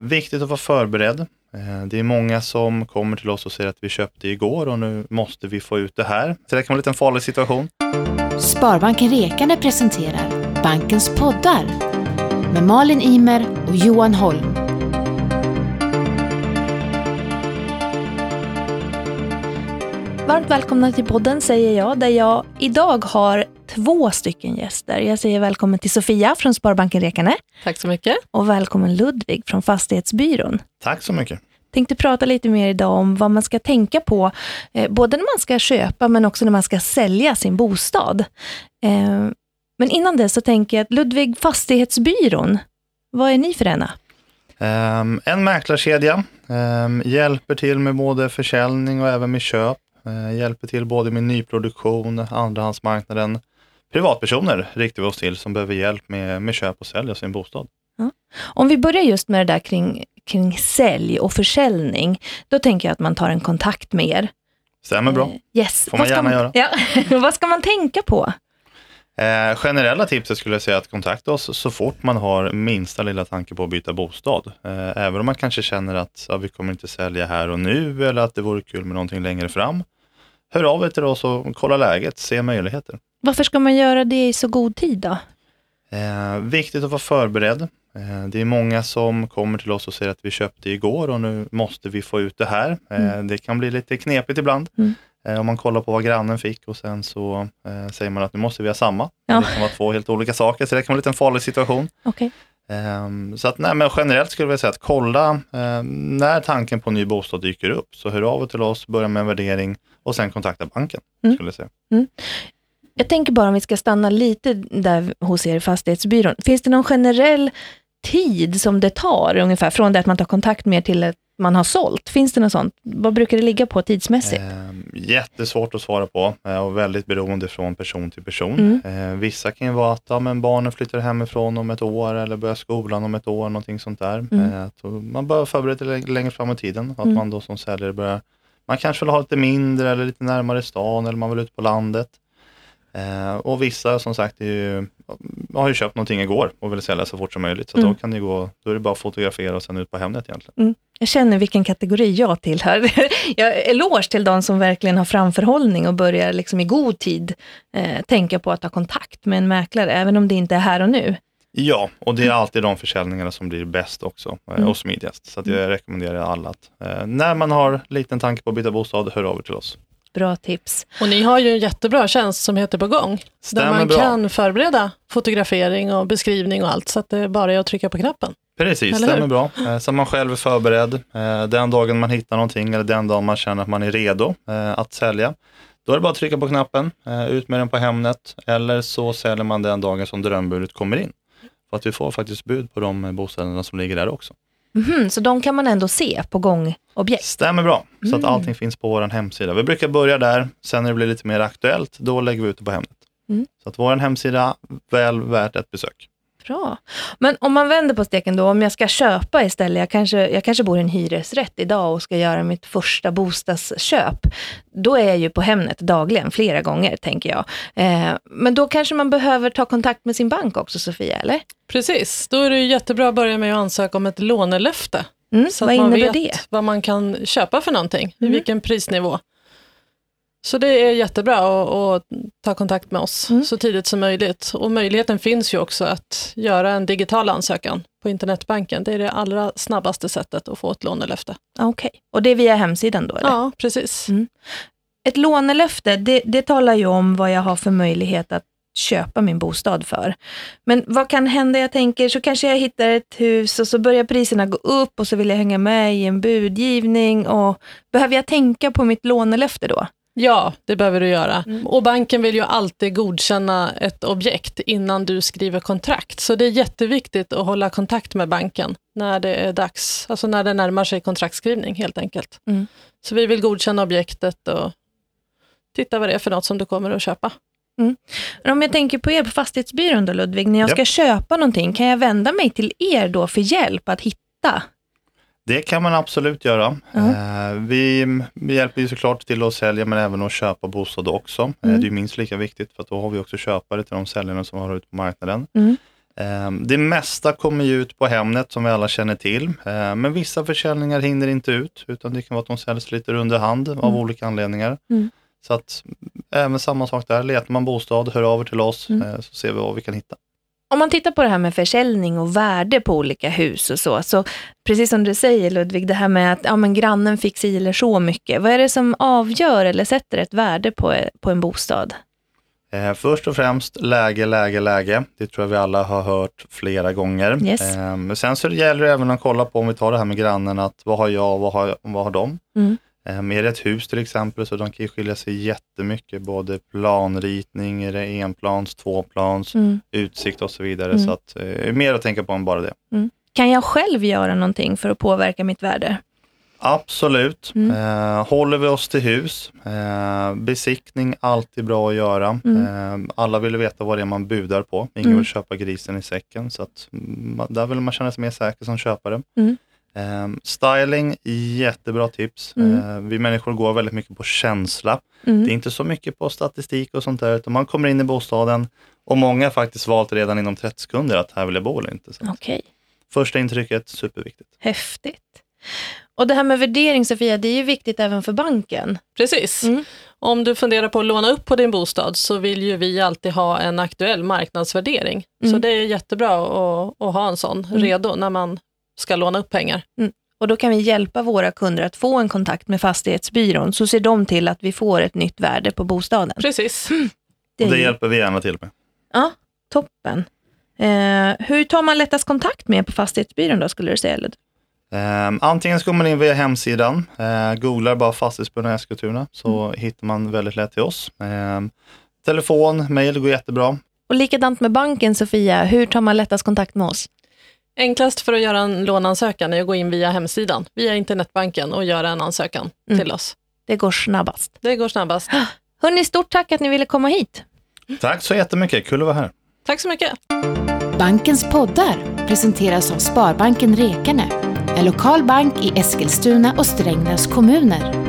Viktigt att vara förberedd. Eh, Det är många som kommer till oss och säger att vi köpte igår och nu måste vi få ut det här. Så det kan vara en liten farlig situation. Sparbanken Rekane presenterar Bankens poddar med Malin Imer och Johan Holm. Varmt välkomna till podden säger jag, där jag idag har två stycken gäster. Jag säger välkommen till Sofia från Sparbanken Rekane Tack så mycket. och välkommen Ludvig från Fastighetsbyrån. Tack så mycket. Tänkte prata lite mer idag om vad man ska tänka på, eh, både när man ska köpa men också när man ska sälja sin bostad. Eh, men innan det så tänker jag att Ludvig, Fastighetsbyrån, vad är ni för ena? Um, en mäklarkedja um, hjälper till med både försäljning och även med köp. Uh, hjälper till både med nyproduktion, andrahandsmarknaden. Privatpersoner riktar vi oss till som behöver hjälp med, med köp och sälj av sin bostad. Om vi börjar just med det där kring, kring sälj och försäljning, då tänker jag att man tar en kontakt med er. Stämmer bra. Eh, Yes. Får man Vad ska gärna göra. Ja. Vad ska man tänka på? Eh, generella tipset skulle jag säga att kontakta oss så fort man har minsta lilla tanke på att byta bostad. Eh, även om man kanske känner att ja, vi kommer inte sälja här och nu eller att det vore kul med någonting längre fram. Hör av er till oss och kolla läget, se möjligheter. Varför ska man göra det i så god tid då? Eh, viktigt att vara förberedd. Eh, det är många som kommer till oss och säger att vi köpte igår och nu måste vi få ut det här. Eh, Det kan bli lite knepigt ibland. Mm. Eh, om man kollar på vad grannen fick och sen så eh, säger man att nu måste vi ha samma. Ja. Det kan vara två helt olika saker, så det kan vara lite en farlig situation. Okej. Ehm, Så att, nej, men generellt skulle jag säga att kolla eh, när tanken på ny bostad dyker upp. Så hör av er till oss, börja med en värdering och sen kontakta banken. Mm. Skulle jag säga. Jag tänker bara om vi ska stanna lite där hos er i Fastighetsbyrån. Finns det någon generell tid som det tar ungefär från det att man tar kontakt med till att man har sålt? Finns det något sånt? Vad brukar det ligga på tidsmässigt? Ehm, jättesvårt att svara på eh, och väldigt beroende från person till person. Mm. Eh, vissa kan ju vara att ja, men barnen flyttar hemifrån om ett år eller börjar skolan om ett år, någonting sånt där. Mm. Eh, att man bör förbereda sig lä- längre fram i tiden. Att Mm. man då som säljare börjar, man kanske vill ha lite mindre eller lite närmare stan eller man vill ut på landet. Eh, och vissa som sagt ju, har ju köpt någonting igår och vill sälja så fort som möjligt. Så Mm. då kan det gå, då är det bara att fotografera och sen ut på Hemnet egentligen. Jag känner vilken kategori jag tillhör. Jag är eloge till de som verkligen har framförhållning och börjar liksom i god tid eh, tänka på att ta kontakt med en mäklare, även om det inte är här och nu. Ja, och det är alltid de försäljningarna som blir bäst också eh, Mm. och smidigast. Så jag rekommenderar alla att eh, när man har liten tanke på att byta bostad, hör av er till oss. Bra tips. Och ni har ju en jättebra tjänst som heter På gång. Stämmer där man bra. kan förbereda fotografering och beskrivning och allt. Så att det bara är att trycka på knappen. Precis, Eller hur? stämmer bra. Eh, så man själv är förberedd. Eh, den dagen man hittar någonting eller den dagen man känner att man är redo eh, att sälja, då är det bara att trycka på knappen, ut med den på Hemnet eller så säljer man den dagen som drömbudet kommer in. För att vi får faktiskt bud på de bostäderna som ligger där också. Mhm, så de kan man ändå se på gångobjekt? Stämmer bra, så att Mm. allting finns på vår hemsida. Vi brukar börja där, sen när det blir lite mer aktuellt, då lägger vi ut det på Hemnet. Mm. Så att vår hemsida, väl värt ett besök. Bra. Men om man vänder på steken då, om jag ska köpa istället, jag kanske, jag kanske bor i en hyresrätt idag och ska göra mitt första bostadsköp, då är jag ju på Hemnet dagligen, flera gånger tänker jag. Eh, men då kanske man behöver ta kontakt med sin bank också, Sofia, eller? Precis, då är det ju jättebra att börja med att ansöka om ett lånelöfte. Mm, Så vad att man innebär vet det? vad man kan köpa för någonting, Mm. i vilken prisnivå. Så det är jättebra att, att ta kontakt med oss Mm. så tidigt som möjligt. Och möjligheten finns ju också att göra en digital ansökan på internetbanken. Det är det allra snabbaste sättet att få ett lånelöfte. Okej, och det är via hemsidan då? Eller? Ja, precis. Mm. Ett lånelöfte, det, det talar ju om vad jag har för möjlighet att köpa min bostad för. Men vad kan hända? Jag tänker, så kanske jag hittar ett hus och så börjar priserna gå upp och så vill jag hänga med i en budgivning. Och behöver jag tänka på mitt lånelöfte då? Ja, det behöver du göra. Mm. Och banken vill ju alltid godkänna ett objekt innan du skriver kontrakt. Så det är jätteviktigt att hålla kontakt med banken när det är dags, alltså när det närmar sig kontraktskrivning helt enkelt. Mm. Så vi vill godkänna objektet och titta vad det är för något som du kommer att köpa. Men om jag tänker på er på Fastighetsbyrån då Ludvig, när jag Ja. ska köpa någonting, kan jag vända mig till er då för hjälp att hitta? Det kan man absolut göra. Eh, vi, vi hjälper ju såklart till att sälja men även att köpa bostad också. Eh, Mm. det är ju minst lika viktigt för då har vi också köpare till de säljarna som har ut på marknaden. Mm. Eh, Det mesta kommer ju ut på Hemnet som vi alla känner till, men vissa försäljningar hinner inte ut, utan det kan vara att de säljs lite under hand av Mm. olika anledningar. Mm. Så att även samma sak där, letar man bostad, hör av er till oss Mm. så ser vi vad vi kan hitta. Om man tittar på det här med försäljning och värde på olika hus och så, så precis som du säger Ludvig, det här med att ja, men grannen fick si eller så mycket. Vad är det som avgör eller sätter ett värde på, på en bostad? Eh, först och främst läge, läge, läge. Det tror jag vi alla har hört flera gånger. Yes. Eh, men sen så gäller det även att kolla på, om vi tar det här med grannen, att vad har jag och vad har, vad har de? Mm. Eh, är det ett hus till exempel, så de kan ju skilja sig jättemycket, både planritning, är det enplans, tvåplans, Mm. utsikt och så vidare. Mm. Så att, eh, mer att tänka på än bara det. Kan jag själv göra någonting för att påverka mitt värde? Absolut. Mm. Eh, håller vi oss till hus, eh, besiktning alltid bra att göra. Mm. Eh, alla vill veta vad det är man budar på. Ingen Mm. vill köpa grisen i säcken, så att, mm, där vill man känna sig mer säker som köpare. Mm. Eh, styling, jättebra tips. Mm. Eh, vi människor går väldigt mycket på känsla. Mm. Det är inte så mycket på statistik och sånt där, utan man kommer in i bostaden och många har faktiskt valt redan inom 30 sekunder att här vill jag bo eller inte. Så Okej, Första intrycket, superviktigt. häftigt. Och det här med värdering Sofia, det är ju viktigt även för banken. Precis. Mm. Om du funderar på att låna upp på din bostad så vill ju vi alltid ha en aktuell marknadsvärdering. Så Mm. det är jättebra att, att ha en sån Mm. redo när man ska låna upp pengar. Och då kan vi hjälpa våra kunder att få en kontakt med fastighetsbyrån, så ser de till att vi får ett nytt värde på bostaden. Precis. Det och det hjälper vi gärna till med. Ja, toppen. Eh, hur tar man lättast kontakt med på fastighetsbyrån då, skulle du säga? Lud? Eh, antingen så går man in via hemsidan, eh, googlar bara Fastighetsbyrån Eskilstuna så hittar man väldigt lätt till oss. Eh, telefon, mail går jättebra. Och likadant med banken, Sofia. Hur tar man lättast kontakt med oss? Enklast för att göra en låneansökan är att gå in via hemsidan, via internetbanken och göra en ansökan Mm. till oss. Det går snabbast. Det går snabbast. Hörni, stort tack att ni ville komma hit. Tack så jättemycket, kul att vara här. Tack så mycket. Bankens poddar presenteras av Sparbanken Rekane, en lokal bank i Eskilstuna och Strängnäs kommuner.